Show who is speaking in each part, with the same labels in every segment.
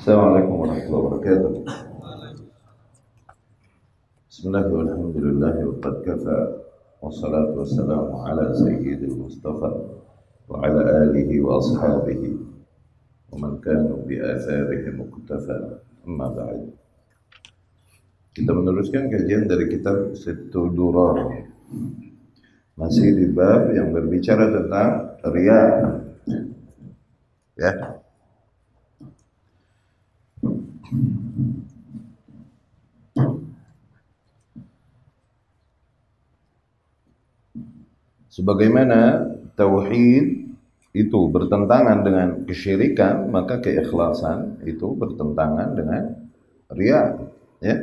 Speaker 1: السلام عليكم ورحمة الله وبركاته بسم الله والحمد لله وقد كفى والصلاة والسلام على سيد المصطفى وعلى آله وأصحابه ومن كانوا بآثاره مقتفى أما بعد Kita meneruskan kajian dari kitab Sittu Durar Masih di bab yang berbicara tentang Ria Ya Sebagaimana tauhid itu bertentangan dengan kesyirikan, maka keikhlasan itu bertentangan dengan ria, ya.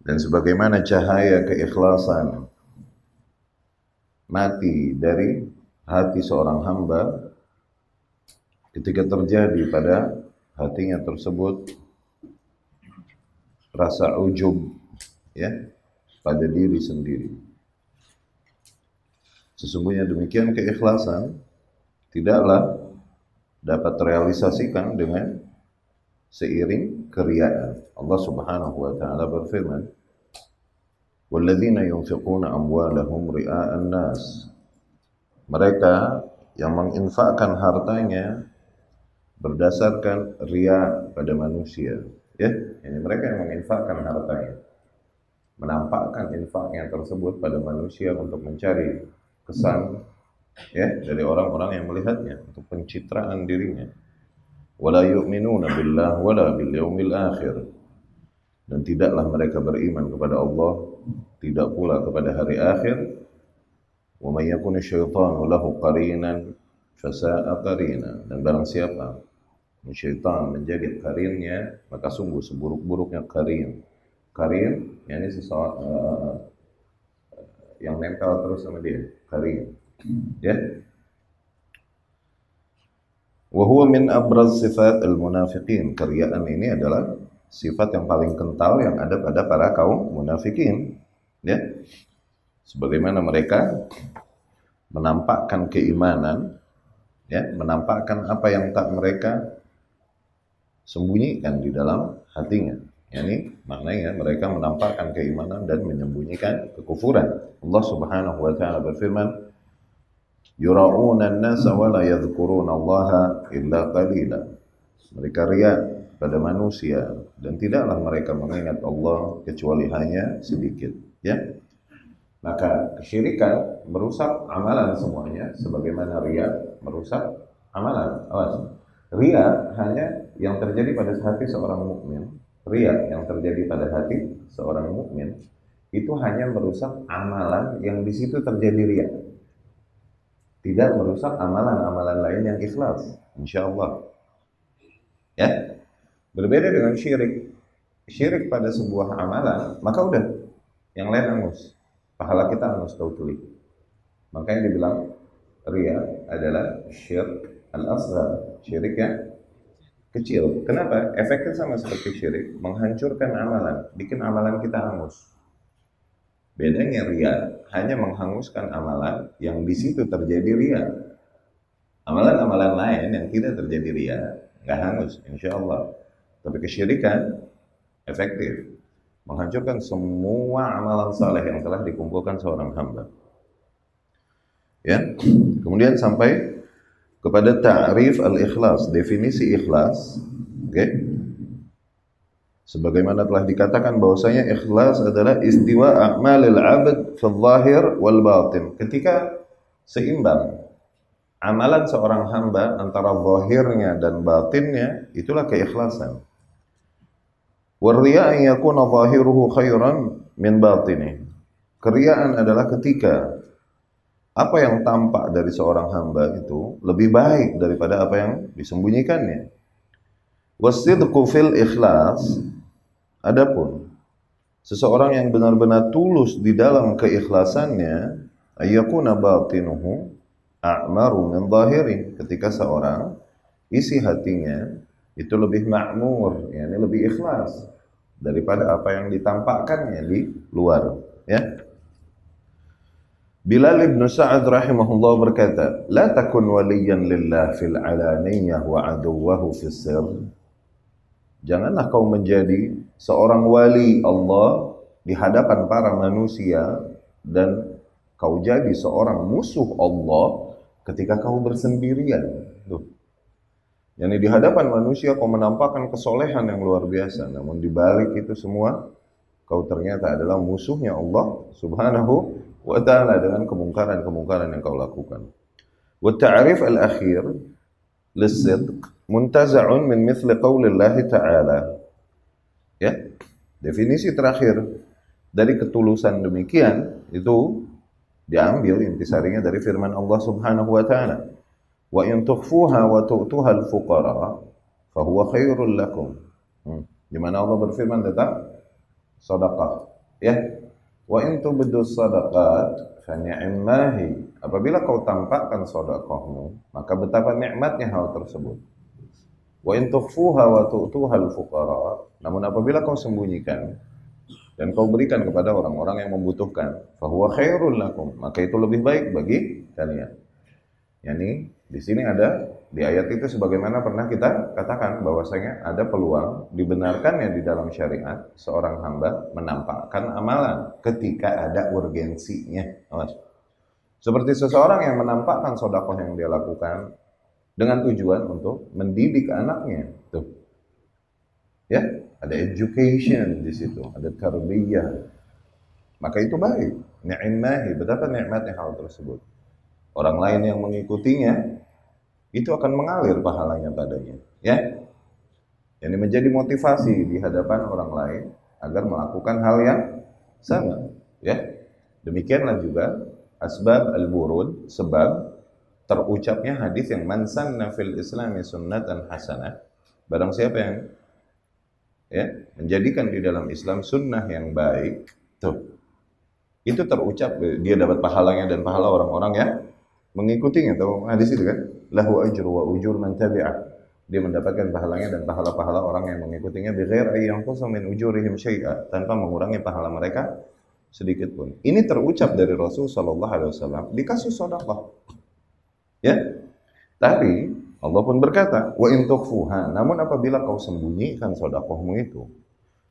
Speaker 1: Dan sebagaimana cahaya keikhlasan mati dari hati seorang hamba ketika terjadi pada hatinya tersebut rasa ujub ya pada diri sendiri Sesungguhnya demikian keikhlasan tidaklah dapat terrealisasikan dengan seiring keriaan. Allah Subhanahu wa taala berfirman, "Walladzina yunfiquna amwalahum ria'an nas." Mereka yang menginfakkan hartanya berdasarkan ria pada manusia, ya. Ini mereka yang menginfakkan hartanya menampakkan infaknya tersebut pada manusia untuk mencari kesan ya dari orang-orang yang melihatnya untuk pencitraan dirinya. Wala yu'minuna billah wala bil yaumil akhir. Dan tidaklah mereka beriman kepada Allah tidak pula kepada hari akhir. Wa may yakun syaitanu lahu qarinan fasa'a qarina. Dan barang siapa syaitan menjadi karinnya maka sungguh seburuk-buruknya karin karin yakni sesuatu uh, yang nempel terus sama dia karim. Ya. Wa huwa min abraz sifat al munafiqin keriaan ini adalah sifat yang paling kental yang ada pada para kaum munafikin. Ya. Sebagaimana mereka menampakkan keimanan ya menampakkan apa yang tak mereka sembunyikan di dalam hatinya yakni maknanya mereka menampakkan keimanan dan menyembunyikan kekufuran. Allah Subhanahu wa taala berfirman, "Yura'una an-nasa wa la yadhkuruna Allah illa qalila." Mereka riya pada manusia dan tidaklah mereka mengingat Allah kecuali hanya sedikit, ya. Maka kesyirikan merusak amalan semuanya sebagaimana riya merusak amalan. Awas. Riya hanya yang terjadi pada hati seorang mukmin ria yang terjadi pada hati seorang mukmin itu hanya merusak amalan yang di situ terjadi ria. Tidak merusak amalan-amalan lain yang ikhlas, insya Allah. Ya, berbeda dengan syirik. Syirik pada sebuah amalan, maka udah, yang lain angus. Pahala kita angus totally. Makanya dibilang ria adalah syirik al-asghar, syirik yang kecil. Kenapa? Efeknya sama seperti syirik, menghancurkan amalan, bikin amalan kita hangus. Bedanya ria hanya menghanguskan amalan yang di situ terjadi ria. Amalan-amalan lain yang tidak terjadi ria nggak hangus, insya Allah. Tapi kesyirikan efektif, menghancurkan semua amalan saleh yang telah dikumpulkan seorang hamba. Ya, kemudian sampai kepada ta'rif al-ikhlas, definisi ikhlas, oke? Okay? Sebagaimana telah dikatakan bahwasanya ikhlas adalah istiwa a'malil 'abd fi zahir wal batin. Ketika seimbang amalan seorang hamba antara zahirnya dan batinnya, itulah keikhlasan. Warriya an yakuna zahiruhu khairan min batini. Keriaan adalah ketika apa yang tampak dari seorang hamba itu lebih baik daripada apa yang disembunyikannya. Wasidqu fil ikhlas adapun seseorang yang benar-benar tulus di dalam keikhlasannya ayyakuna batinuhu a'maru min ketika seorang isi hatinya itu lebih makmur yakni lebih ikhlas daripada apa yang ditampakkannya di luar ya Bilal ibn Sa'ad rahimahullah berkata, "La takun waliyan lillah fil alaniyah wa aduwahu sir." Janganlah kau menjadi seorang wali Allah di hadapan para manusia dan kau jadi seorang musuh Allah ketika kau bersendirian. Tuh. Yani di hadapan manusia kau menampakkan kesolehan yang luar biasa, namun di balik itu semua kau ternyata adalah musuhnya Allah Subhanahu wa ta'ala dengan kemungkaran-kemungkaran yang kau lakukan. Wa ta'rif al-akhir lisidq muntaza'un min mithli qaulillah ta'ala. Ya. Definisi terakhir dari ketulusan demikian itu diambil intisarinya dari firman Allah Subhanahu wa taala. Wa in tukhfuha wa tu'tuha al-fuqara fa huwa khairul lakum. Hmm. Di mana Allah berfirman tentang sedekah, ya. Wa in tubdu sadaqat fa ni'mahi. Apabila kau tampakkan sedekahmu, maka betapa nikmatnya hal tersebut. Wa in tukhfuha wa tu'tuha al-fuqara. Namun apabila kau sembunyikan dan kau berikan kepada orang-orang yang membutuhkan, fahuwa khairul lakum, maka itu lebih baik bagi kalian. Yani di sini ada di ayat itu sebagaimana pernah kita katakan bahwasanya ada peluang dibenarkannya di dalam syariat seorang hamba menampakkan amalan ketika ada urgensinya. Seperti seseorang yang menampakkan sodakoh yang dia lakukan dengan tujuan untuk mendidik anaknya. Tuh. Ya, ada education di situ, ada tarbiyah. Maka itu baik. Ni'mahi, betapa nikmatnya hal tersebut. Orang lain yang mengikutinya itu akan mengalir pahalanya padanya, ya. Ini menjadi motivasi di hadapan orang lain agar melakukan hal yang sama, ya. Demikianlah juga asbab al-burud, sebab terucapnya hadis yang man sanna fil islami sunnatan hasanah barang siapa yang ya menjadikan di dalam Islam sunnah yang baik tuh itu terucap dia dapat pahalanya dan pahala orang-orang yang mengikutinya tahu hadis itu kan lahu ajru wa ujur man tabi'ah dia mendapatkan pahalanya dan pahala-pahala orang yang mengikutinya bighair ayyanqusa min ujurihim syai'a tanpa mengurangi pahala mereka sedikit pun. Ini terucap dari Rasul sallallahu alaihi wasallam di kasus sedekah. Ya. Tapi Allah pun berkata, "Wa in tukhfuha." Namun apabila kau sembunyikan sedekahmu itu,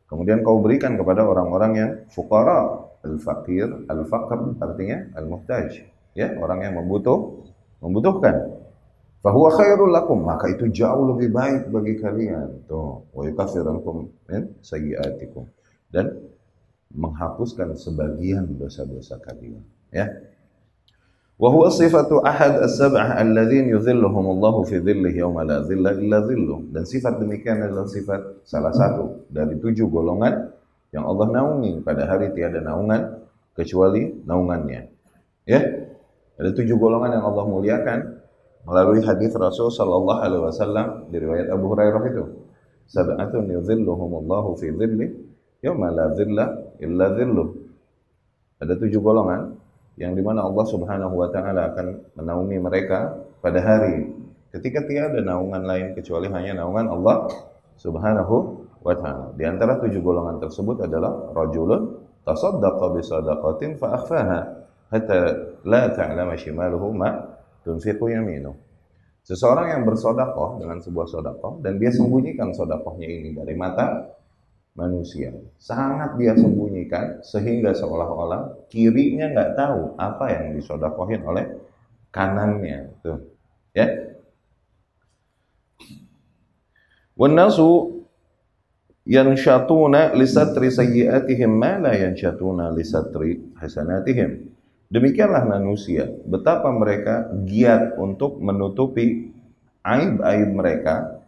Speaker 1: kemudian kau berikan kepada orang-orang yang fuqara, al-faqir, al-faqr artinya al-muhtaj, ya orang yang membutuh membutuhkan. Bahwa khairul lakum maka itu jauh lebih baik bagi kalian. Tuh wa yukaffirankum min sayyiatikum. Dan menghapuskan sebagian dosa-dosa kalian ya. Wa huwa sifatu ahad as-sab'ah alladhin yudhilluhum Allah fi dhillih yawma la dhilla illa dhilluh dan sifat demikian adalah sifat salah satu dari tujuh golongan yang Allah naungi pada hari tiada naungan kecuali naungannya ya ada tujuh golongan yang Allah muliakan melalui hadis Rasul sallallahu alaihi wasallam di riwayat Abu Hurairah itu. Sab'atun yudhilluhumullahu fi dhilli yauma la dhilla illa dhilluh ada tujuh golongan yang di mana Allah Subhanahu wa taala akan menaungi mereka pada hari ketika tiada naungan lain kecuali hanya naungan Allah Subhanahu wa taala. Di antara tujuh golongan tersebut adalah rajulun tasaddaqa bi sadaqatin fa akhfaha hatta la ta'lama shimaluhu ma tunfiqu yaminuh. Seseorang yang bersodakoh dengan sebuah sodakoh dan dia sembunyikan sodakohnya ini dari mata manusia. Sangat dia sembunyikan sehingga seolah-olah kirinya nggak tahu apa yang disodakohin oleh kanannya. Tuh. Ya. Wanasu yanshatuna lisatri sayyiatihim ma la yanshatuna lisatri hasanatihim. Demikianlah manusia, betapa mereka giat untuk menutupi aib-aib mereka,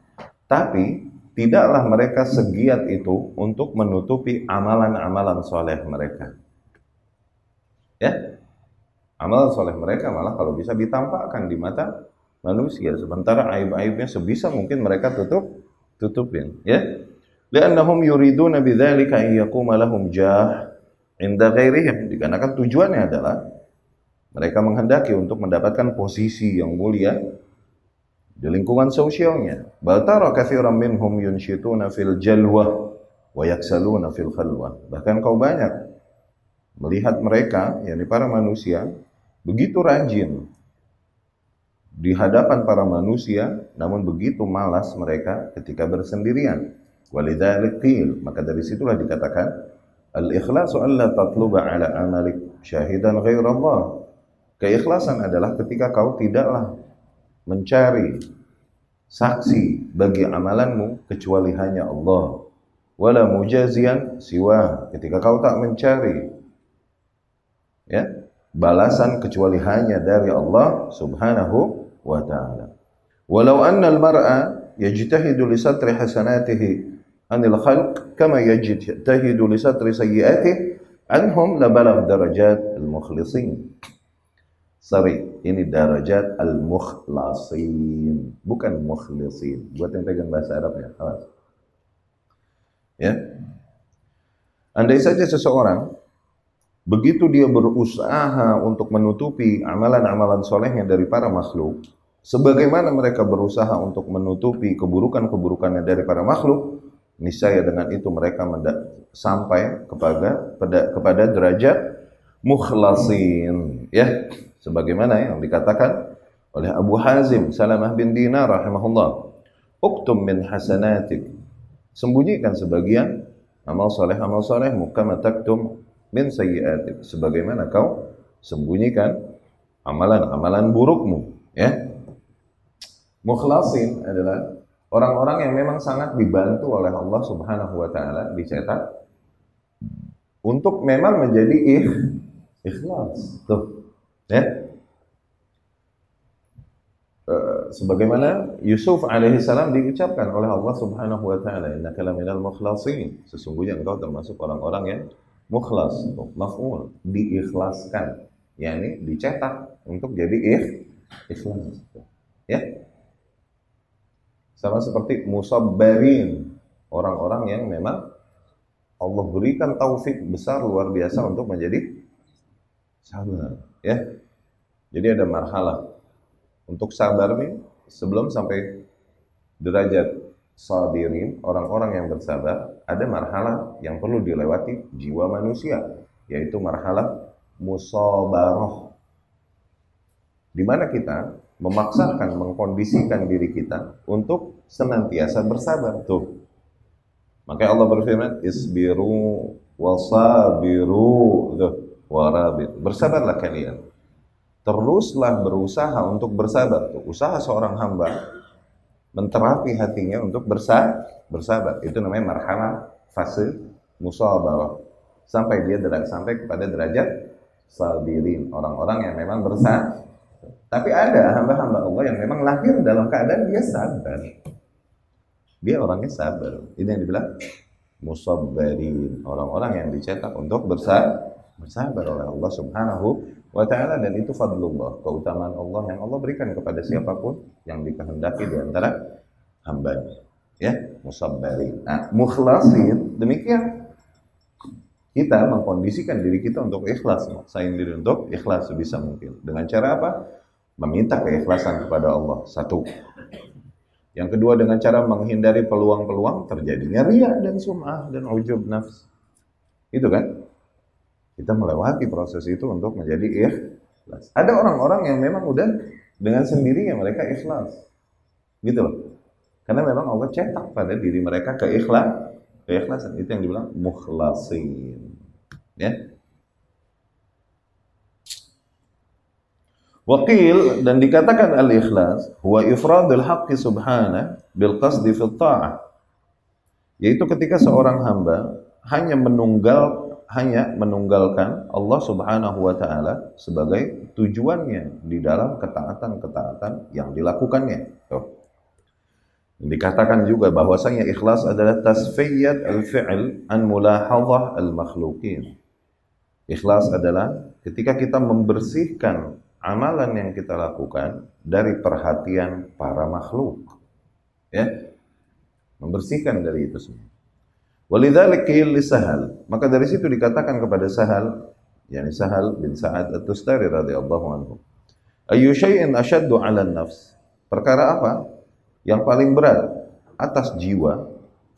Speaker 1: tapi tidaklah mereka segiat itu untuk menutupi amalan-amalan soleh mereka. Ya, amalan soleh mereka malah kalau bisa ditampakkan di mata manusia, sementara aib-aibnya sebisa mungkin mereka tutup tutupin. Ya, li'annahum yuriduna bidzalika an yaquma lahum jah inda ghairihim. Dikarenakan tujuannya adalah mereka menghendaki untuk mendapatkan posisi yang mulia di lingkungan sosialnya. Baltara katsiran minhum yunshituna fil jalwa wa yaksaluna fil khalwa. Bahkan kau banyak melihat mereka, yakni para manusia begitu rajin di hadapan para manusia, namun begitu malas mereka ketika bersendirian. Walidzalik maka dari situlah dikatakan al-ikhlasu alla tatluba ala amalik syahidan ghairallah. Keikhlasan adalah ketika kau tidaklah mencari saksi bagi amalanmu kecuali hanya Allah. Wala mujazian siwa, ketika kau tak mencari ya, balasan kecuali hanya dari Allah Subhanahu wa ta'ala. Walau anna al-mar'a yajtahidu li satri hasanatihi anil khalq kama yajtahidu li satri sayyiatihi anhum la balagh darajat al-mukhlisin. Sorry, ini darajat al-mukhlasin, bukan mukhlisin. Buat yang pegang bahasa Arab ya, awas. Ya. Andai saja seseorang Begitu dia berusaha untuk menutupi amalan-amalan solehnya dari para makhluk, sebagaimana mereka berusaha untuk menutupi keburukan-keburukannya dari para makhluk, niscaya dengan itu mereka sampai kepada pada, kepada derajat mukhlasin, ya, sebagaimana yang dikatakan oleh Abu Hazim Salamah bin Dinar rahimahullah, "Uktum min hasanatik." Sembunyikan sebagian amal soleh amal soleh kama taktum min sayyi'atik. Sebagaimana kau sembunyikan amalan-amalan burukmu ya. Mukhlasin adalah orang-orang yang memang sangat dibantu oleh Allah Subhanahu wa taala dicetak untuk memang menjadi ikh, ikhlas. Tuh ya. Uh, sebagaimana Yusuf alaihi salam diucapkan oleh Allah Subhanahu wa taala innaka mukhlasin. Sesungguhnya engkau termasuk orang-orang yang mukhlas maf'ul diikhlaskan. Yakni dicetak untuk jadi ikh ikhlas ya sama seperti musabbarin orang-orang yang memang Allah berikan taufik besar luar biasa untuk menjadi sabar ya jadi ada marhalah untuk sabar nih sebelum sampai derajat sabirin, orang-orang yang bersabar, ada marhalah yang perlu dilewati jiwa manusia, yaitu marhalah musabaroh. Di mana kita memaksakan, mengkondisikan diri kita untuk senantiasa bersabar. Tuh. Makanya Allah berfirman, isbiru wasabiru warabit. Bersabarlah kalian. Teruslah berusaha untuk bersabar. Tuh, usaha seorang hamba menterapi hatinya untuk bersabar, bersabar. Itu namanya marhalah fase musabarah. Sampai dia sampai kepada derajat sabirin, orang-orang yang memang bersabar. Tapi ada hamba-hamba Allah yang memang lahir dalam keadaan dia sabar. Dia orangnya sabar. Ini yang dibilang musabbarin, orang-orang yang dicetak untuk bersabar, bersabar oleh Allah Subhanahu wa ta'ala dan itu fadlullah, keutamaan Allah yang Allah berikan kepada siapa pun yang dikehendaki di antara hambanya. Ya, musabbari. Nah, mukhlasin demikian kita mengkondisikan diri kita untuk ikhlas, maksain diri untuk ikhlas sebisa mungkin. Dengan cara apa? Meminta keikhlasan kepada Allah. Satu. Yang kedua dengan cara menghindari peluang-peluang terjadinya ria dan sum'ah dan ujub nafs. Itu kan? Kita melewati proses itu untuk menjadi ikhlas. Ada orang-orang yang memang udah dengan sendirinya mereka ikhlas. Gitu loh. Karena memang Allah cetak pada diri mereka keikhlas, keikhlasan. Itu yang dibilang mukhlasin. Ya. Wakil dan dikatakan al-ikhlas huwa ifradul haqqi subhana bil qasdi fi ta'ah. Yaitu ketika seorang hamba hanya menunggal hanya menunggalkan Allah Subhanahu wa taala sebagai tujuannya di dalam ketaatan-ketaatan yang dilakukannya. Tuh. Dikatakan juga bahwasanya ikhlas adalah tasfiyat al-fi'l an mulahadhah al-makhluqin. Ikhlas adalah ketika kita membersihkan amalan yang kita lakukan dari perhatian para makhluk. Ya. Membersihkan dari itu semua. Walidzalik qil Sahal. Maka dari situ dikatakan kepada Sahal, yakni Sahal bin Sa'ad At-Tustari radhiyallahu anhu. Ayu syai'in ashaddu 'ala nafs? Perkara apa yang paling berat atas jiwa?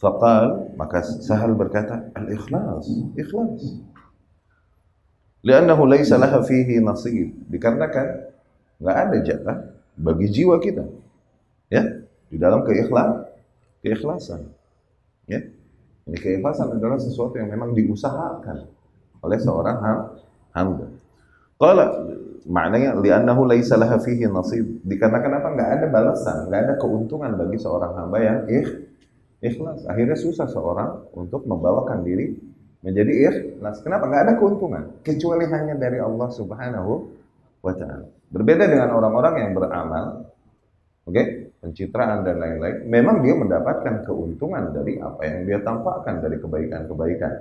Speaker 1: Faqal, maka Sahal berkata, al-ikhlas, ikhlas. Li'annahu laisa laha fihi nasib. Dikarenakan nggak ada jatah bagi jiwa kita. Ya, di dalam keikhlas, keikhlasan. Ya. Ini keikhlasan adalah sesuatu yang memang diusahakan oleh seorang hamba. Kalau maknanya li'annahu laisa laha fihi nasib. Dikarenakan apa? Nggak ada balasan, nggak ada keuntungan bagi seorang hamba yang ikhlas. Akhirnya susah seorang untuk membawakan diri menjadi ikhlas. Kenapa? Nggak ada keuntungan kecuali hanya dari Allah Subhanahu wa taala. Berbeda dengan orang-orang yang beramal, oke, okay? pencitraan dan lain-lain, memang dia mendapatkan keuntungan dari apa yang dia tampakkan dari kebaikan-kebaikan,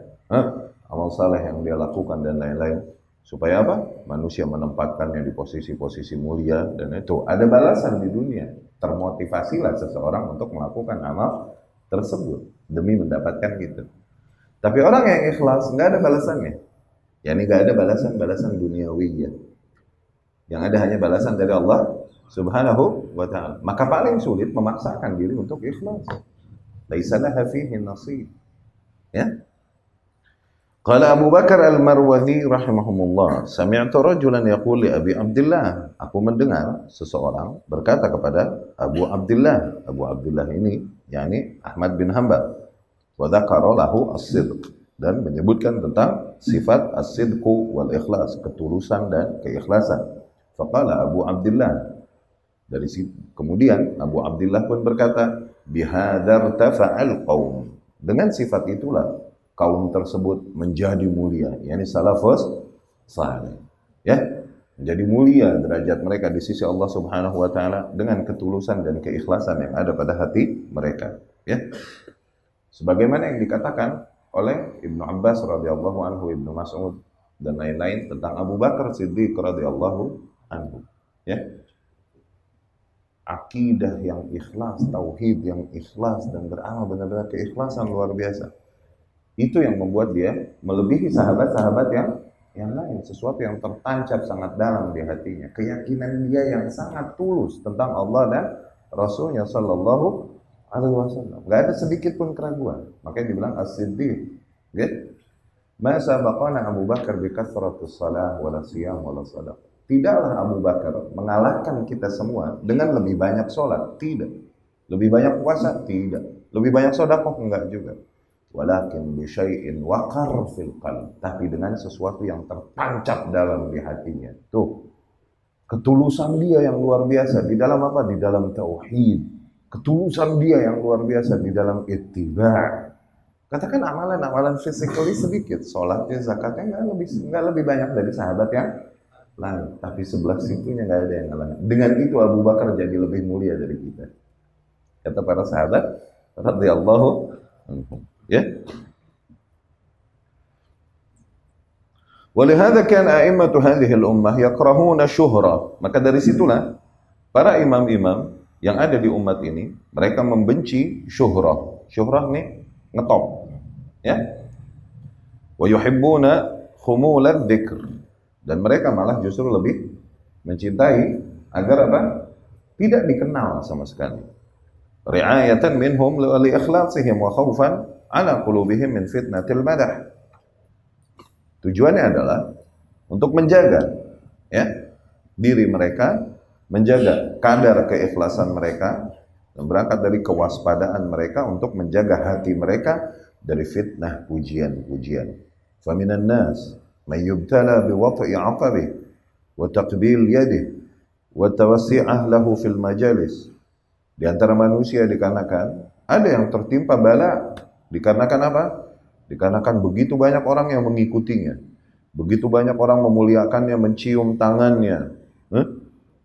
Speaker 1: amal saleh yang dia lakukan dan lain-lain. Supaya apa? Manusia menempatkannya di posisi-posisi mulia dan itu ada balasan di dunia. Termotivasilah seseorang untuk melakukan amal tersebut demi mendapatkan gitu. Tapi orang yang ikhlas nggak ada balasannya. Ya ini nggak ada balasan-balasan duniawi ya. Yang ada hanya balasan dari Allah Subhanahu wa taala. Maka paling sulit memaksakan diri untuk ikhlas. Laisa laha fihi nasib. Ya. Qala Abu Bakar Al-Marwazi rahimahumullah, sami'tu rajulan yaqul li Abi Abdullah, aku mendengar seseorang berkata kepada Abu Abdullah, Abu Abdullah ini yakni Ahmad bin Hanbal wa lahu as-sidq dan menyebutkan tentang sifat as-sidqu wal ikhlas, ketulusan dan keikhlasan. Faqala Abu Abdullah dari kemudian Abu Abdullah pun berkata, bihadar tafa'al qaum. Dengan sifat itulah kaum tersebut menjadi mulia, yakni salafus saleh. Ya, menjadi mulia derajat mereka di sisi Allah Subhanahu wa taala dengan ketulusan dan keikhlasan yang ada pada hati mereka, ya. Sebagaimana yang dikatakan oleh Ibnu Abbas radhiyallahu anhu, Ibnu Mas'ud dan lain-lain tentang Abu Bakar Siddiq radhiyallahu anhu. Ya. Akidah yang ikhlas, tauhid yang ikhlas dan beramal benar-benar keikhlasan luar biasa. Itu yang membuat dia melebihi sahabat-sahabat yang yang lain, sesuatu yang tertancap sangat dalam di hatinya, keyakinan dia yang sangat tulus tentang Allah dan Rasulnya Shallallahu alaihi wasallam. Enggak ada sedikit pun keraguan. Makanya dibilang as-siddiq. Ya? Ma sabaqana Abu Bakar bi kathratus salah wala siyam wala sadaq. Tidaklah Abu Bakar mengalahkan kita semua dengan lebih banyak sholat. Tidak. Lebih banyak puasa? Tidak. Lebih banyak sedekah? Enggak juga. Walakin bi syai'in waqar fil qalb. Tapi dengan sesuatu yang tertancap dalam di hatinya. Tuh. Ketulusan dia yang luar biasa di dalam apa? Di dalam tauhid ketulusan dia yang luar biasa di dalam ittiba. Katakan amalan-amalan physically sedikit, sholatnya, zakatnya nggak lebih nggak lebih banyak dari sahabat yang lain, tapi sebelah situnya nggak ada yang lain. Dengan itu Abu Bakar jadi lebih mulia dari kita. Kata para sahabat, radhiyallahu anhum. Ya. Walihada kan a'immatu al-ummah yakrahuna syuhra. Maka dari situlah para imam-imam yang ada di umat ini, mereka membenci syuhrah. Syuhrah ini ngetop. Ya. Wa yuhibbuna khumulad dzikr. Dan mereka malah justru lebih mencintai agar apa? Tidak dikenal sama sekali. Ri'ayatan minhum li ikhlatsihim wa khaufan ala qulubihim min fitnatil madah. Tujuannya adalah untuk menjaga ya diri mereka menjaga kadar keikhlasan mereka dan berangkat dari kewaspadaan mereka untuk menjaga hati mereka dari fitnah pujian-pujian. Faminan nas may yubtala biwat'i 'aqabi wa taqbil yadihi wa tawassi'ah lahu fil majalis. Di antara manusia dikarenakan ada yang tertimpa bala dikarenakan apa? Dikarenakan begitu banyak orang yang mengikutinya. Begitu banyak orang memuliakannya, mencium tangannya. Huh?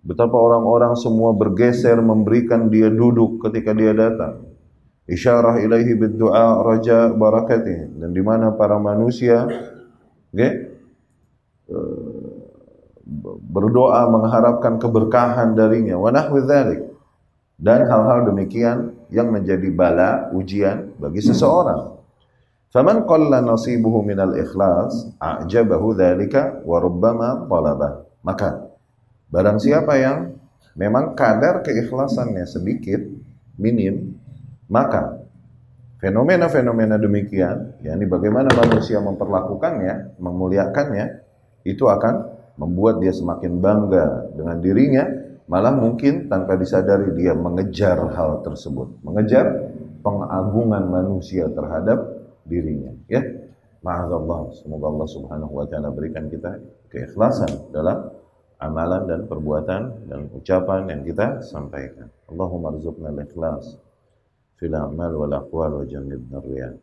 Speaker 1: Betapa orang-orang semua bergeser memberikan dia duduk ketika dia datang. Isyarah ilaihi biddu'a raja barakati. Dan di mana para manusia okay, eh, berdoa mengharapkan keberkahan darinya. Wa nahwi Dan hal-hal demikian yang menjadi bala, ujian bagi seseorang. Faman qalla nasibuhu minal ikhlas, a'jabahu dhalika wa rubbama talabah. Maka Barang siapa yang memang kadar keikhlasannya sedikit, minim, maka fenomena-fenomena demikian, yakni bagaimana manusia memperlakukannya, memuliakannya, itu akan membuat dia semakin bangga dengan dirinya, malah mungkin tanpa disadari dia mengejar hal tersebut, mengejar pengagungan manusia terhadap dirinya, ya. Ma'azallah, semoga Allah Subhanahu wa taala berikan kita keikhlasan dalam amalan dan perbuatan dan ucapan yang kita sampaikan. Allahumma rizukna al-ikhlas fil a'mal wal aqwal wa jannibna riya.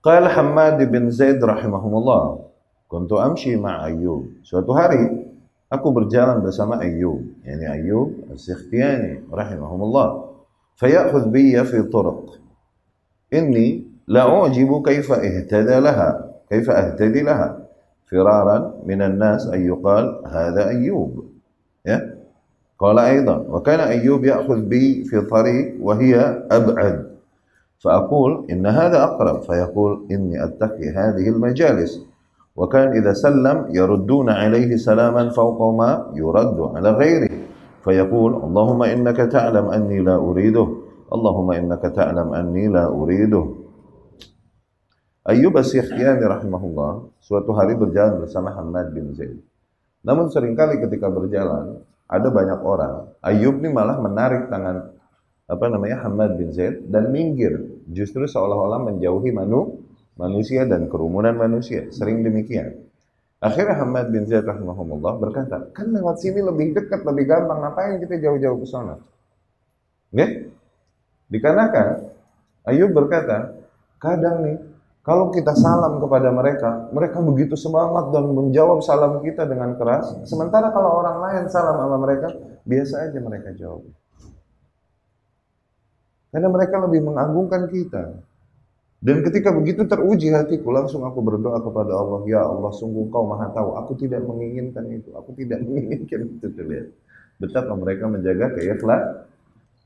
Speaker 1: Qala Hammad bin Zaid rahimahumullah, kuntu amshi ma Ayyub. Suatu hari أكو برجال بسمى أيوب. يعني أيوب السختياني رحمهم الله. فيأخذ بي في طرق. إني لا أعجب كيف اهتدى لها. كيف أهتدي لها. فرارا من الناس أن يقال هذا أيوب. قال أيضا. وكان أيوب يأخذ بي في طريق وهي أبعد. فأقول إن هذا أقرب. فيقول إني أتقي هذه المجالس. وكان إذا سلم يردون عليه سلاما فوق ما يرد على غيره فيقول اللهم إنك تعلم أني لا أريده اللهم إنك تعلم أني لا أريده Ayyub As-Sikhyani rahimahullah suatu hari berjalan bersama Hamad bin Zaid. Namun seringkali ketika berjalan ada banyak orang, Ayyub ini malah menarik tangan apa namanya Hamad bin Zaid dan minggir, justru seolah-olah menjauhi manu, manusia dan kerumunan manusia. Sering demikian. Akhirnya Hamad bin Zaid rahimahullah berkata, kan lewat sini lebih dekat, lebih gampang, ngapain kita jauh-jauh ke sana? Ya? Dikarenakan Ayub berkata, kadang nih kalau kita salam kepada mereka, mereka begitu semangat dan menjawab salam kita dengan keras. Sementara kalau orang lain salam sama mereka, biasa aja mereka jawab. Karena mereka lebih mengagungkan kita. Dan ketika begitu teruji hatiku, langsung aku berdoa kepada Allah, Ya Allah, sungguh kau maha tahu, aku tidak menginginkan itu, aku tidak menginginkan itu. Lihat. Betapa mereka menjaga keikhlas,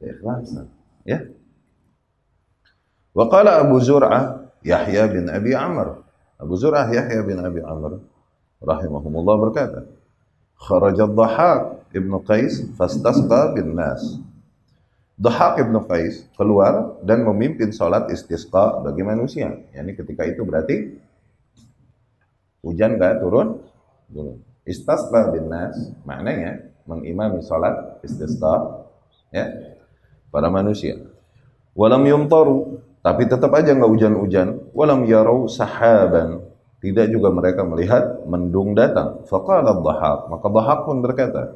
Speaker 1: keikhlasan. Ya. Waqala Abu Zur'ah, Yahya bin Abi Amr. Abu Zur'ah Yahya bin Abi Amr rahimahumullah berkata, "Kharaja Dhahak Ibnu Qais fastasqa bin nas." Dhahak Ibnu Qais keluar dan memimpin salat istisqa bagi manusia. Yani ketika itu berarti hujan enggak turun? Turun. Istasqa bin nas maknanya mengimami salat istisqa ya para manusia. Walam yumtaru tapi tetap aja nggak hujan-hujan. Walam yarau sahaban. Tidak juga mereka melihat mendung datang. Faqala Dhahab. Maka Dhahab pun berkata,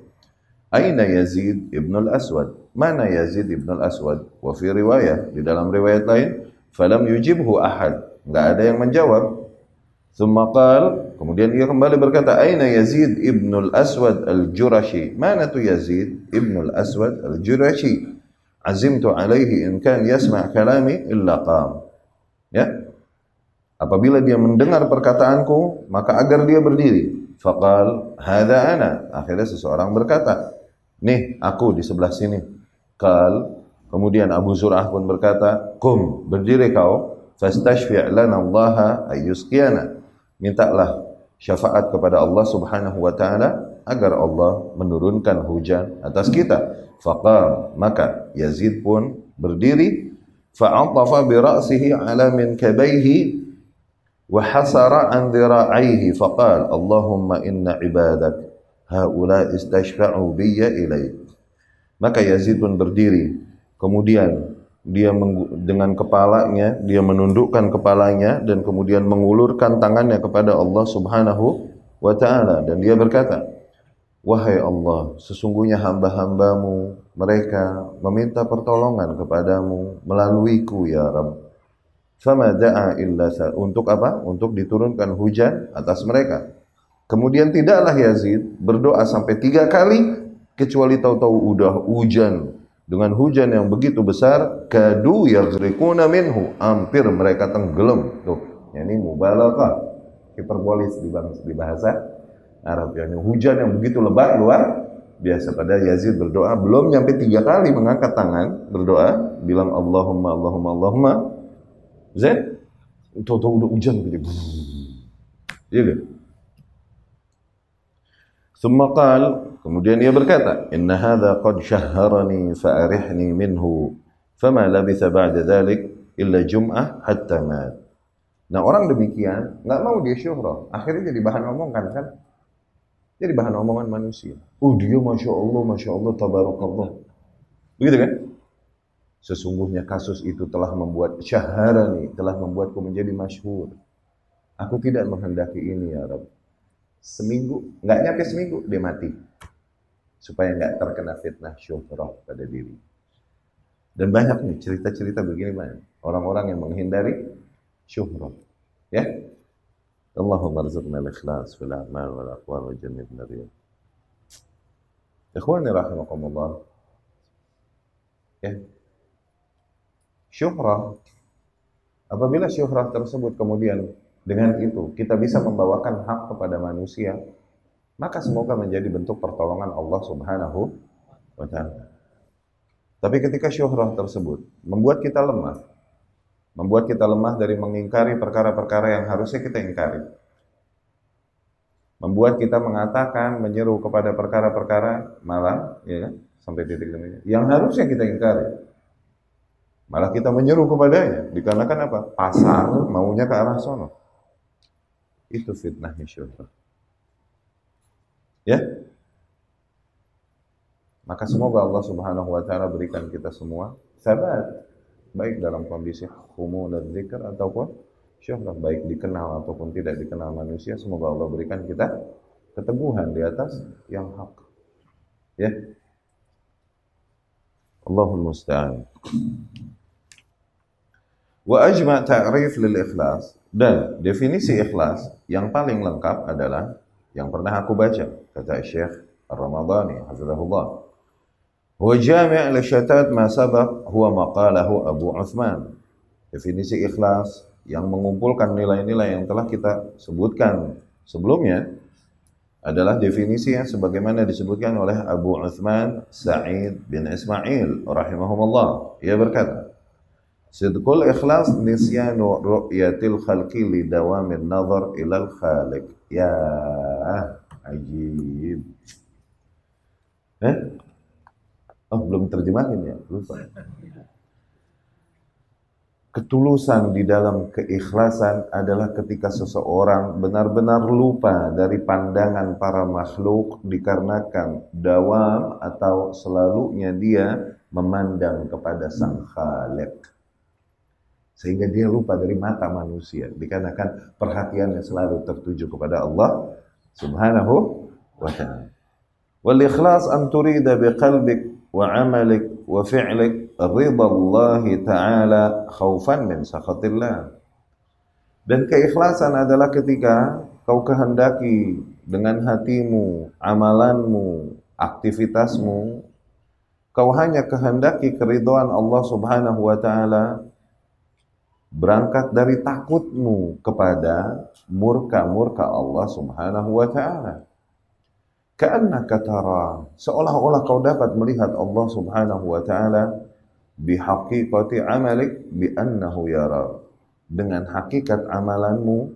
Speaker 1: Aina Yazid ibn al-Aswad? Mana Yazid ibn al-Aswad? Wa fi di dalam riwayat lain, falam yujibhu ahad. Nggak ada yang menjawab. Thumma qal, kemudian ia kembali berkata, Aina Yazid ibn al-Aswad al-Jurashi? Mana tu Yazid ibn al-Aswad al-Jurashi? azimtu alaihi in kan yasma' kalami illa qam. Ya. Apabila dia mendengar perkataanku, maka agar dia berdiri. Faqal, hadha ana. Akhirnya seseorang berkata, nih aku di sebelah sini. Qal, kemudian Abu Zur'ah pun berkata, kum, berdiri kau, fastashfi' lana Allah ayyusqiyana. Mintalah syafaat kepada Allah Subhanahu wa taala agar Allah menurunkan hujan atas kita. Faqam, maka Yazid pun berdiri fa'atafa bi ra'sihi ala min kabaihi wa hasara an dhira'aihi faqal Allahumma inna ibadak haula istashfa'u biyya ilaik. Maka Yazid pun berdiri. Kemudian dia dengan kepalanya, dia menundukkan kepalanya dan kemudian mengulurkan tangannya kepada Allah Subhanahu wa taala dan dia berkata, Wahai Allah, sesungguhnya hamba-hambamu, mereka meminta pertolongan kepadamu melaluiku ya Rabb. Fama da'a illa untuk apa? Untuk diturunkan hujan atas mereka. Kemudian tidaklah Yazid berdoa sampai tiga kali kecuali tahu-tahu udah hujan. Dengan hujan yang begitu besar kadu yaghriquna minhu hampir mereka tenggelam. Tuh ini mubalaghah. Hiperbolis di bahasa Arab. Yani hujan yang begitu lebat luar biasa. Pada Yazid berdoa belum nyampe tiga kali mengangkat tangan berdoa bilang Allahumma Allahumma Allahumma. Zaid tahu udah hujan gitu. Iya kan Thumma qal, kemudian ia berkata, "Inna hadha qad shahharani fa'arihni minhu." Fama labitha ba'da dhalik illa jum'ah hatta mat. Nah orang demikian nggak mau dia syuhroh, akhirnya jadi bahan omongan kan? Jadi bahan omongan manusia. Oh dia masya Allah, masya Allah, tabarakallah. Begitu kan? Sesungguhnya kasus itu telah membuat syaharani, telah membuatku menjadi masyhur. Aku tidak menghendaki ini ya Rabb. Seminggu, nggak nyampe seminggu dia mati. Supaya nggak terkena fitnah syuhrah pada diri. Dan banyak nih cerita-cerita begini banyak. Orang-orang yang menghindari syuhrah. Ya. Allahumma rizqna al-ikhlas fil a'mal wal aqwal wa jannibna riyad. Ikhwani rahimakumullah. Ya, syuhrah. Apabila syuhrah tersebut kemudian dengan itu kita bisa membawakan hak kepada manusia, maka semoga menjadi bentuk pertolongan Allah Subhanahu wa taala. Tapi ketika syuhrah tersebut membuat kita lemah, membuat kita lemah dari mengingkari perkara-perkara yang harusnya kita ingkari. Membuat kita mengatakan menyeru kepada perkara-perkara malah ya sampai titik ini yang harusnya kita ingkari. Malah kita menyeru kepadanya. Dikarenakan apa? Pasar maunya ke arah sono. Itu fitnahnya syaitan. Ya? Maka semoga Allah Subhanahu wa taala berikan kita semua sabat baik dalam kondisi humu dan zikr ataupun syuhrah baik dikenal ataupun tidak dikenal manusia semoga Allah berikan kita keteguhan di atas yang hak. Ya. Allahul musta'an. Wa ajma' ta'rif lil ikhlas dan definisi ikhlas yang paling lengkap adalah yang pernah aku baca kata Syekh Ar-Ramadhani hafizahullah. Wa jami' li syatat ma sabaq huwa maqalahu Abu Uthman. Definisi ikhlas yang mengumpulkan nilai-nilai yang telah kita sebutkan sebelumnya adalah definisi yang sebagaimana disebutkan oleh Abu Uthman Sa'id bin Ismail rahimahumullah. Ia berkata, Sidqul ikhlas nisyanu ru'yatil khalqi li dawamin nazar ilal khaliq. Ya, ajib. Eh? Oh, belum terjemahin ya? Lupa. Ketulusan di dalam keikhlasan adalah ketika seseorang benar-benar lupa dari pandangan para makhluk dikarenakan dawam atau selalunya dia memandang kepada sang khaliq sehingga dia lupa dari mata manusia dikarenakan perhatiannya selalu tertuju kepada Allah Subhanahu wa taala. Wal ikhlas an turida biqalbik wa amalik wa fi'lik ridha Allah taala khaufan min sakhatillah. Dan keikhlasan adalah ketika kau kehendaki dengan hatimu, amalanmu, aktivitasmu, kau hanya kehendaki keridhaan Allah Subhanahu wa taala berangkat dari takutmu kepada murka-murka Allah Subhanahu wa taala. Ka'annaka tara, seolah-olah kau dapat melihat Allah Subhanahu wa taala bihaqiqati amalik bi annahu yara. Dengan hakikat amalanmu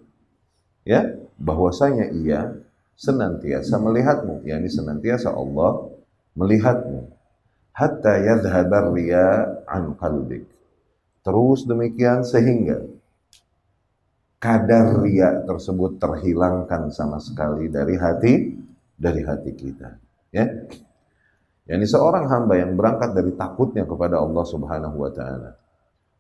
Speaker 1: ya, bahwasanya ia senantiasa melihatmu, yakni senantiasa Allah melihatmu. Hatta yadhhabar riya an qalbik Terus demikian sehingga kadar ria tersebut terhilangkan sama sekali dari hati dari hati kita. Ya. Yani seorang hamba yang berangkat dari takutnya kepada Allah Subhanahu wa taala.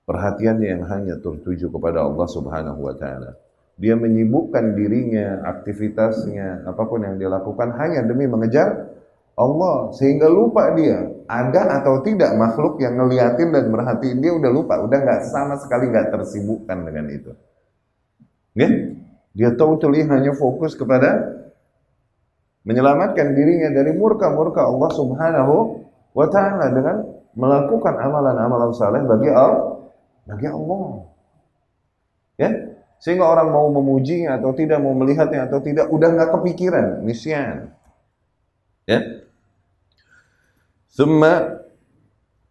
Speaker 1: Perhatiannya yang hanya tertuju kepada Allah Subhanahu wa taala. Dia menyibukkan dirinya, aktivitasnya, apa pun yang dia lakukan hanya demi mengejar Allah sehingga lupa dia. Ada atau tidak makhluk yang ngeliatin dan merhatiin dia udah lupa. Udah nggak sama sekali nggak tersibukkan dengan itu. Ya? Dia totally hanya fokus kepada menyelamatkan dirinya dari murka-murka Allah Subhanahu wa taala dengan melakukan amalan-amalan saleh bagi Allah bagi Allah. Ya? Sehingga orang mau memujinya atau tidak mau melihatnya atau tidak udah nggak kepikiran. Nisyan ya Thumma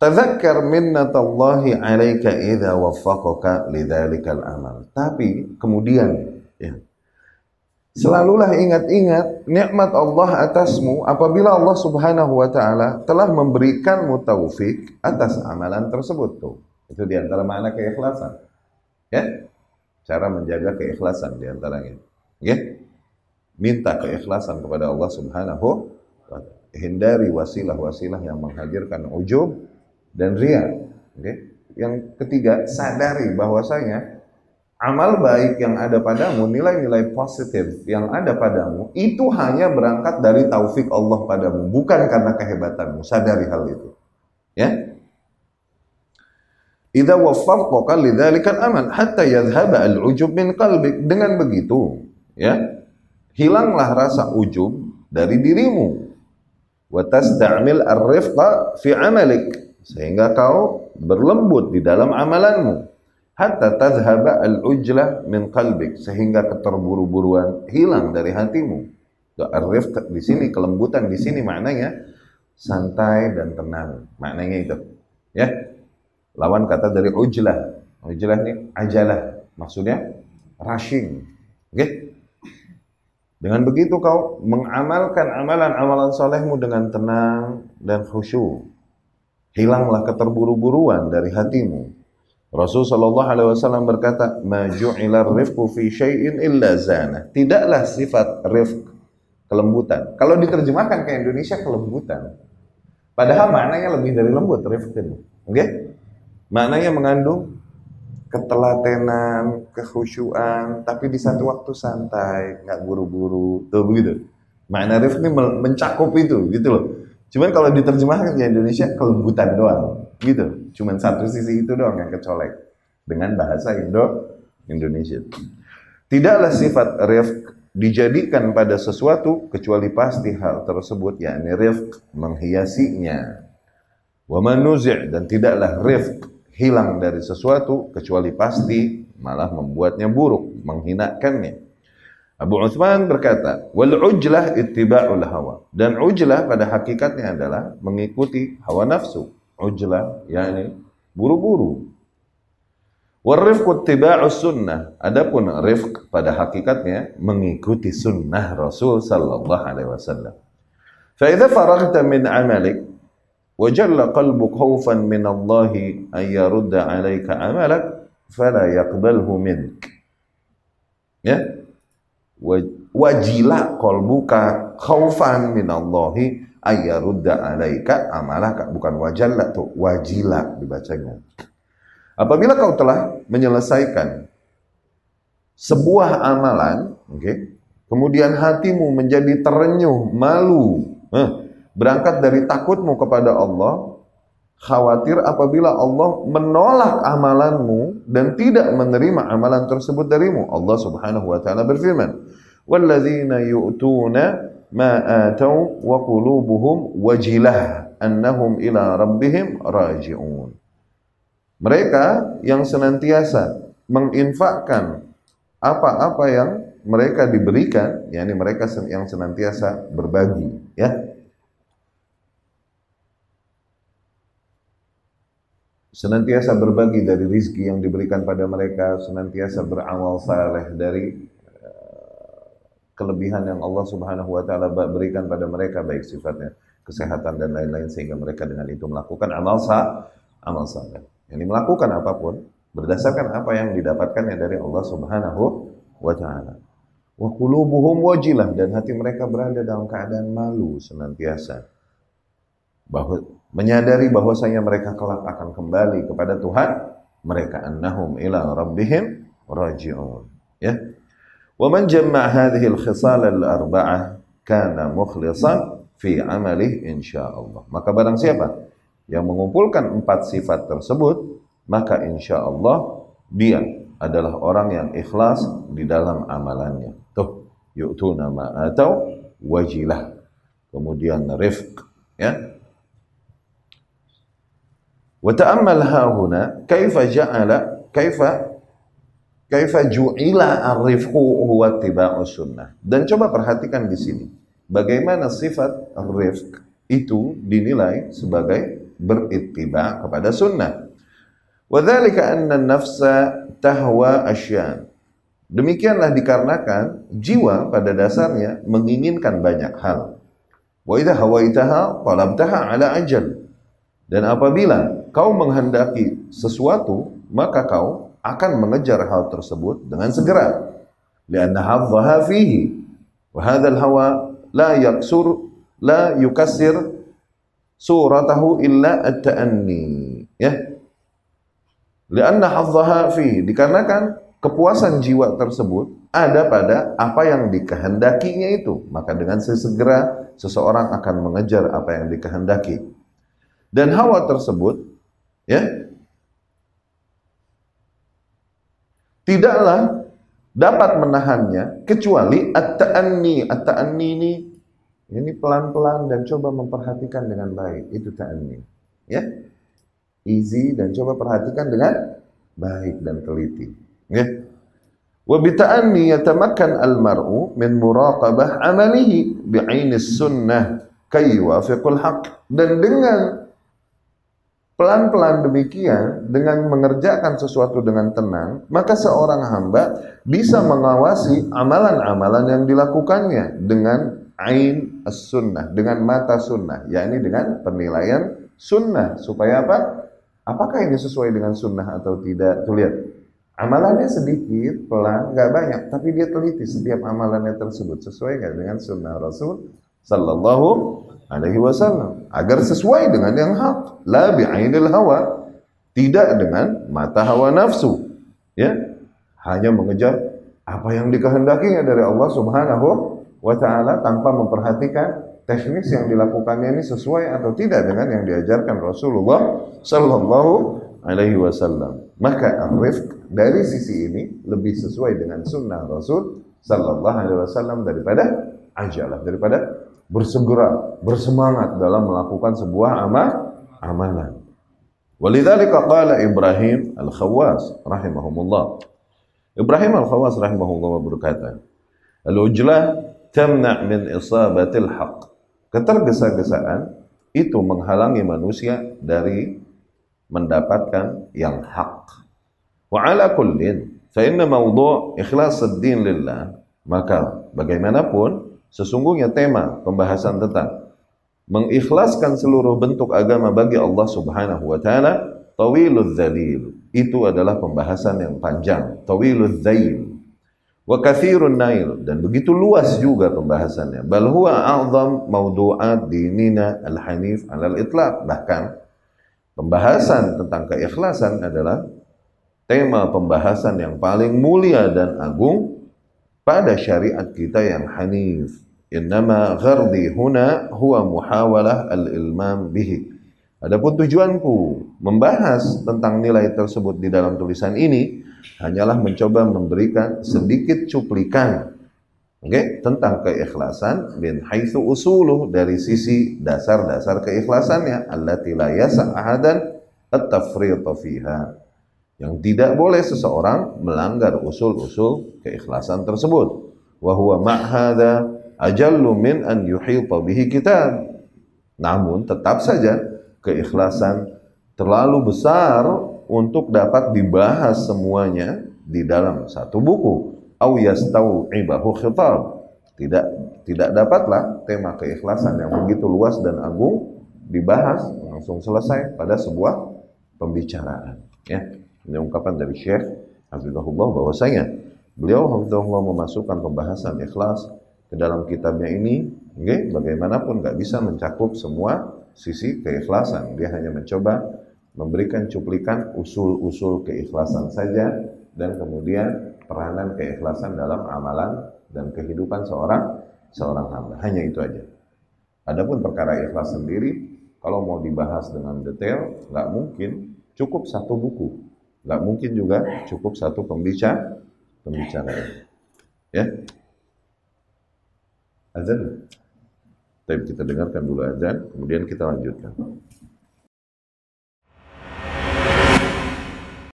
Speaker 1: tadzakkar minnatallahi 'alaika idza waffaqaka lidzalikal amal. Tapi kemudian ya Selalulah ingat-ingat nikmat Allah atasmu apabila Allah Subhanahu wa taala telah memberikanmu taufik atas amalan tersebut tuh. Itu di antara makna keikhlasan. Ya? Cara menjaga keikhlasan di antaranya. Ya? Minta keikhlasan kepada Allah Subhanahu Hindari wasilah-wasilah yang menghadirkan ujub dan ria. Okay? Yang ketiga, sadari bahwasanya amal baik yang ada padamu, nilai-nilai positif yang ada padamu, itu hanya berangkat dari taufik Allah padamu, bukan karena kehebatanmu. Sadari hal itu. Ya, Idza waffaqaka lidzalikal amal hatta yadhhaba al-ujub min qalbik. Dengan begitu, ya, hilanglah rasa ujub dari dirimu. Wa tasta'mil ar-rifqa fi 'amalik sehingga kau berlembut di dalam amalanmu. Hatta tadhhaba al-ujla min qalbik sehingga keterburu-buruan hilang dari hatimu. Ar-rifq di sini kelembutan di sini maknanya santai dan tenang. Maknanya itu. Ya, Lawan kata dari ujlah. Ujlah ini ajalah. Maksudnya rushing. Oke? Okay? Dengan begitu kau mengamalkan amalan-amalan solehmu dengan tenang dan khusyuk. Hilanglah keterburu-buruan dari hatimu. Rasul Shallallahu Alaihi Wasallam berkata, "Maju'ilar rifqu fi syai'in illa zana." Tidaklah sifat rifq kelembutan. Kalau diterjemahkan ke Indonesia kelembutan. Padahal maknanya lebih dari lembut rifq itu. Oke? Okay? Maknanya mengandung ketelatenan, kekhusyuan, tapi di satu waktu santai, nggak buru-buru, tuh begitu. Makna rif ini mencakup itu, gitu loh. Cuman kalau diterjemahkan ke Indonesia kelembutan doang, gitu. Cuman satu sisi itu doang yang kecolek dengan bahasa Indo Indonesia. Tidaklah sifat rifq dijadikan pada sesuatu kecuali pasti hal tersebut yakni rifq menghiasinya. Wa manuzi' dan tidaklah rifq hilang dari sesuatu kecuali pasti malah membuatnya buruk, menghinakannya. Abu Uthman berkata, "Wal ujlah ittiba'ul hawa." Dan ujlah pada hakikatnya adalah mengikuti hawa nafsu. Ujlah yakni buru-buru. Wal rifqu ittiba'us sunnah. Adapun rifq pada hakikatnya mengikuti sunnah Rasul sallallahu alaihi wasallam. Fa idza faraghta min 'amalik وَجَلَّ jalla qalbu مِنَ اللَّهِ Allah ay yarudda 'alaika 'amalak fala yaqbalhu ya? Wajila qalbuka khaufan min Allahi 'alaika 'amalaka bukan wajalla tuh wajila dibacanya. Apabila kau telah menyelesaikan sebuah amalan okay, kemudian hatimu menjadi terenyuh malu huh, berangkat dari takutmu kepada Allah, khawatir apabila Allah menolak amalanmu dan tidak menerima amalan tersebut darimu. Allah Subhanahu wa taala berfirman, "Walladzina yu'tuna ma atau wa qulubuhum wajilah annahum ila rabbihim raji'un." Mereka yang senantiasa menginfakkan apa-apa yang mereka diberikan, yakni mereka yang senantiasa berbagi, ya senantiasa berbagi dari rizki yang diberikan pada mereka, senantiasa beramal saleh dari eh, kelebihan yang Allah Subhanahu wa taala berikan pada mereka baik sifatnya kesehatan dan lain-lain sehingga mereka dengan itu melakukan amal sa amal saleh. Yang melakukan apa pun berdasarkan apa yang didapatkannya dari Allah Subhanahu wa taala. Wa qulubuhum wajilah dan hati mereka berada dalam keadaan malu senantiasa bahwa menyadari bahwasanya mereka kelak akan kembali kepada Tuhan mereka annahum ila rabbihim raji'un ya. Wa man jamma hadhihi al-khisal al-arba'ah kana mukhlisan fi amalih insyaallah. Maka barang siapa yang mengumpulkan empat sifat tersebut maka insyaallah dia adalah orang yang ikhlas di dalam amalannya. Tuh yu'tuna ma atau wajilah. Kemudian rifq ya Wa ta'ammal hahuna kaifa ja'ala kaifa kaifa ju'ila ar-rifqu huwa ittiba'us sunnah. Dan coba perhatikan di sini bagaimana sifat rifq itu dinilai sebagai berittiba kepada sunnah. Wa dzalika anna nafsa tahwa asyan. Demikianlah dikarenakan jiwa pada dasarnya menginginkan banyak hal. Wa idza hawaitaha talabtaha ala ajal. Dan apabila kau menghendaki sesuatu, maka kau akan mengejar hal tersebut dengan segera. Lianna hadzaha fihi. Hawa la yaksur la yukassir suratahu illa at-ta'anni. Ya. Lianna fihi. Dikarenakan kepuasan jiwa tersebut ada pada apa yang dikehendakinya itu. Maka dengan sesegera seseorang akan mengejar apa yang dikehendaki. Dan hawa tersebut ya tidaklah dapat menahannya kecuali at-ta'anni. At-ta'anni ini ini pelan-pelan dan coba memperhatikan dengan baik. Itu ta'anni. Ya. Easy dan coba perhatikan dengan baik dan teliti. Ya. Wa bita'anni yatamakkan al-mar'u min muraqabah amalihi bi'ainis sunnah kay yuwafiqul haq. Dan dengan pelan-pelan demikian dengan mengerjakan sesuatu dengan tenang, maka seorang hamba bisa mengawasi amalan-amalan yang dilakukannya dengan ain as-sunnah, dengan mata sunnah, yakni dengan penilaian sunnah supaya apa? Apakah ini sesuai dengan sunnah atau tidak? Tuh lihat, Amalannya sedikit, pelan, nggak banyak, tapi dia teliti setiap amalannya tersebut sesuai nggak dengan sunnah Rasul Sallallahu Alaihi Wasallam. Agar sesuai dengan yang hak, la bi'ainil hawa, tidak dengan mata hawa nafsu, ya, hanya mengejar apa yang dikehendakinya dari Allah Subhanahu wa taala tanpa memperhatikan teknis yang dilakukannya ini sesuai atau tidak dengan yang diajarkan Rasulullah sallallahu alaihi wasallam. Maka arif dari sisi ini lebih sesuai dengan sunnah Rasul Sallallahu Alaihi Wasallam daripada ajalah daripada bersegera bersemangat dalam melakukan sebuah amal amalan. Walidzalika qala Ibrahim Al-Khawwas rahimahumullah. Ibrahim Al-Khawwas rahimahullah berkata, "Al-ujlah tamna' min isabatil haqq." Ketergesa-gesaan itu menghalangi manusia dari mendapatkan yang hak. Wa ala kullin fa inna mawdu' ikhlas ad-din lillah maka bagaimanapun sesungguhnya tema pembahasan tentang mengikhlaskan seluruh bentuk agama bagi Allah Subhanahu wa taala tawilul dzalil itu adalah pembahasan yang panjang tawilul dzail wa kathirun nail. Dan begitu luas juga pembahasannya. Bal huwa a'zam mawdu'at dinina al-hanif 'alal itlaq. Bahkan pembahasan tentang keikhlasan adalah tema pembahasan yang paling mulia dan agung pada syariat kita yang hanif. Innama ghardi huna huwa muhawalah al-ilmam bihi. Adapun tujuanku membahas tentang nilai tersebut di dalam tulisan ini hanyalah mencoba memberikan sedikit cuplikan okay, tentang keikhlasan bin haitsu usuluh dari sisi dasar-dasar keikhlasannya allati la yasa ahadan at-tafriṭ fiha yang tidak boleh seseorang melanggar usul-usul keikhlasan tersebut. Wa huwa min an yuhita bihi kitab. Namun tetap saja keikhlasan terlalu besar untuk dapat dibahas semuanya di dalam satu buku. Au yastau'ibahu khitab. Tidak tidak dapatlah tema keikhlasan yang begitu luas dan agung dibahas langsung selesai pada sebuah pembicaraan. Ya. Ini ungkapan dari Syekh Hafizahullah bahwasanya beliau Hafizahullah memasukkan pembahasan ikhlas ke dalam kitabnya ini, okay, bagaimanapun nggak bisa mencakup semua sisi keikhlasan. Dia hanya mencoba memberikan cuplikan usul-usul keikhlasan saja dan kemudian peranan keikhlasan dalam amalan dan kehidupan seorang seorang hamba. Hanya itu aja. Adapun perkara ikhlas sendiri, kalau mau dibahas dengan detail, nggak mungkin cukup satu buku. Nggak mungkin juga cukup satu pembicara pembicara. Ya. Azan. Tapi kita dengarkan dulu azan, kemudian kita lanjutkan.